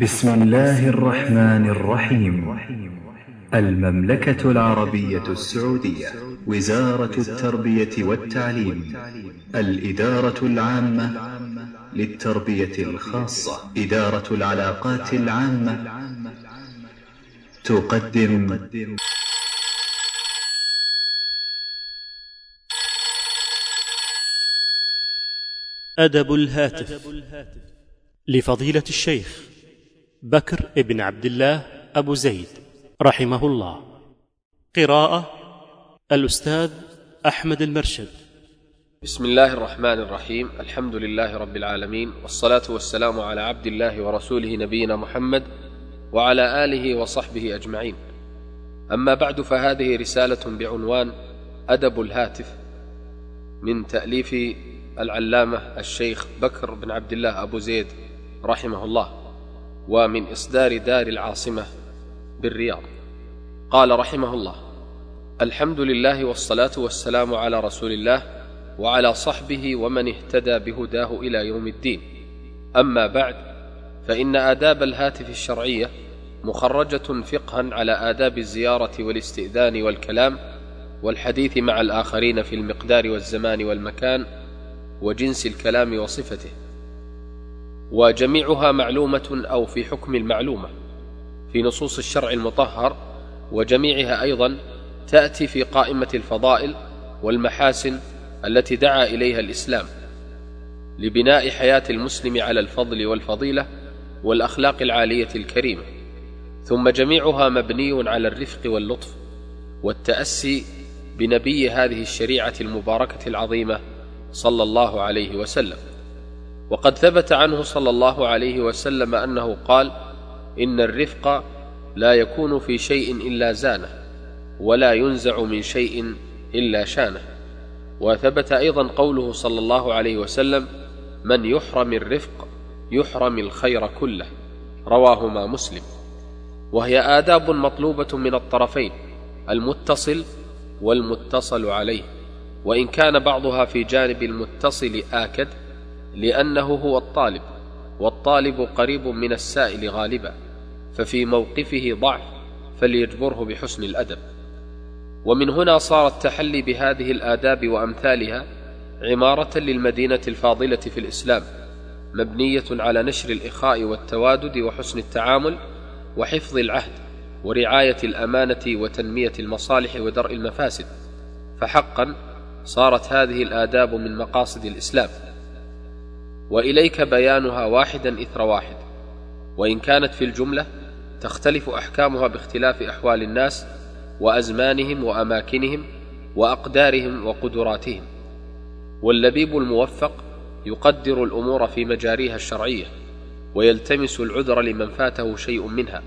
بسم الله الرحمن الرحيم. المملكة العربية السعودية وزارة التربية والتعليم الإدارة العامة للتربية الخاصة إدارة العلاقات العامة. تقدم. أدب الهاتف لفضيلة الشيخ بكر بن عبد الله أبو زيد رحمه الله. قراءة الأستاذ أحمد المرشد. بسم الله الرحمن الرحيم. الحمد لله رب العالمين والصلاة والسلام على عبد الله ورسوله نبينا محمد وعلى آله وصحبه أجمعين. أما بعد فهذه رسالة بعنوان أدب الهاتف من تأليف العلامة الشيخ بكر بن عبد الله أبو زيد رحمه الله. ومن إصدار دار العاصمة بالرياض. قال رحمه الله الحمد لله والصلاة والسلام على رسول الله وعلى صحبه ومن اهتدى بهداه إلى يوم الدين. أما بعد فإن آداب الهاتف الشرعية مخرجة فقها على آداب الزيارة والاستئذان والكلام والحديث مع الآخرين في المقدار والزمان والمكان وجنس الكلام وصفته. وجميعها معلومة أو في حكم المعلومة في نصوص الشرع المطهر وجميعها أيضا تأتي في قائمة الفضائل والمحاسن التي دعا إليها الإسلام لبناء حياة المسلم على الفضل والفضيلة والأخلاق العالية الكريمة. ثم جميعها مبني على الرفق واللطف والتأسي بنبي هذه الشريعة المباركة العظيمة صلى الله عليه وسلم. وقد ثبت عنه صلى الله عليه وسلم أنه قال إن الرفق لا يكون في شيء إلا زانة ولا ينزع من شيء إلا شانة. وثبت أيضا قوله صلى الله عليه وسلم من يحرم الرفق يحرم الخير كله. رواهما مسلم. وهي آداب مطلوبة من الطرفين المتصل والمتصل عليه. وإن كان بعضها في جانب المتصل آكد لأنه هو الطالب والطالب قريب من السائل غالبا ففي موقفه ضعف فليجبره بحسن الأدب. ومن هنا صار التحلي بهذه الآداب وأمثالها عمارة للمدينة الفاضلة في الإسلام مبنية على نشر الإخاء والتوادد وحسن التعامل وحفظ العهد ورعاية الأمانة وتنمية المصالح ودرء المفاسد. فحقا صارت هذه الآداب من مقاصد الإسلام. وإليك بيانها واحدا إثر واحد. وإن كانت في الجملة تختلف أحكامها باختلاف أحوال الناس وأزمانهم وأماكنهم وأقدارهم وقدراتهم. واللبيب الموفق يقدر الأمور في مجاريها الشرعية ويلتمس العذر لمن فاته شيء منها.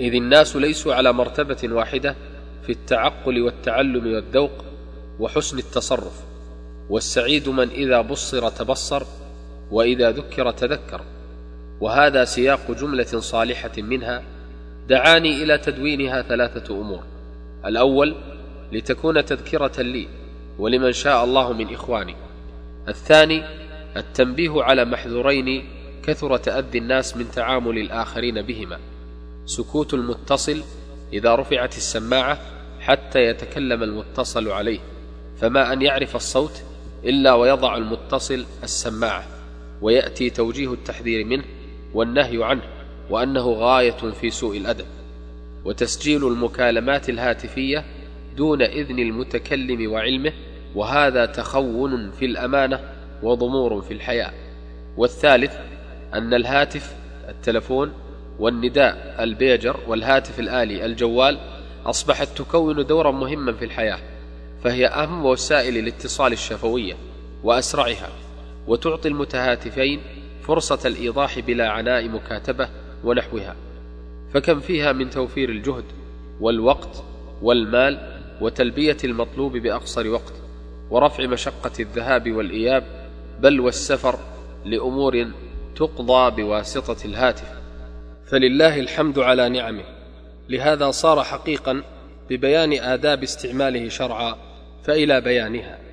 إذ الناس ليسوا على مرتبة واحدة في التعقل والتعلم والذوق وحسن التصرف. والسعيد من إذا بصر تبصر وإذا ذكر تذكر. وهذا سياق جملة صالحة منها دعاني إلى تدوينها ثلاثة أمور. الأول لتكون تذكرة لي ولمن شاء الله من إخواني. الثاني التنبيه على محذورين كثر تأذي الناس من تعامل الآخرين بهما. سكوت المتصل إذا رفعت السماعة حتى يتكلم المتصل عليه فما أن يعرف الصوت إلا ويضع المتصل السماعة. ويأتي توجيه التحذير منه والنهي عنه وأنه غاية في سوء الأدب. وتسجيل المكالمات الهاتفية دون إذن المتكلم وعلمه وهذا تخون في الأمانة وضمور في الحياة والثالث أن الهاتف التلفون والنداء البيجر والهاتف الآلي الجوال أصبحت تكون دورا مهما في الحياة فهي أهم وسائل الاتصال الشفوية وأسرعها. وتعطي المتهاتفين فرصة الإيضاح بلا عناء مكاتبة ونحوها. فكم فيها من توفير الجهد والوقت والمال وتلبية المطلوب بأقصر وقت ورفع مشقة الذهاب والإياب بل والسفر لأمور تقضى بواسطة الهاتف. فلله الحمد على نعمه. لهذا صار حقيقا ببيان آداب استعماله شرعا فإلى بيانها.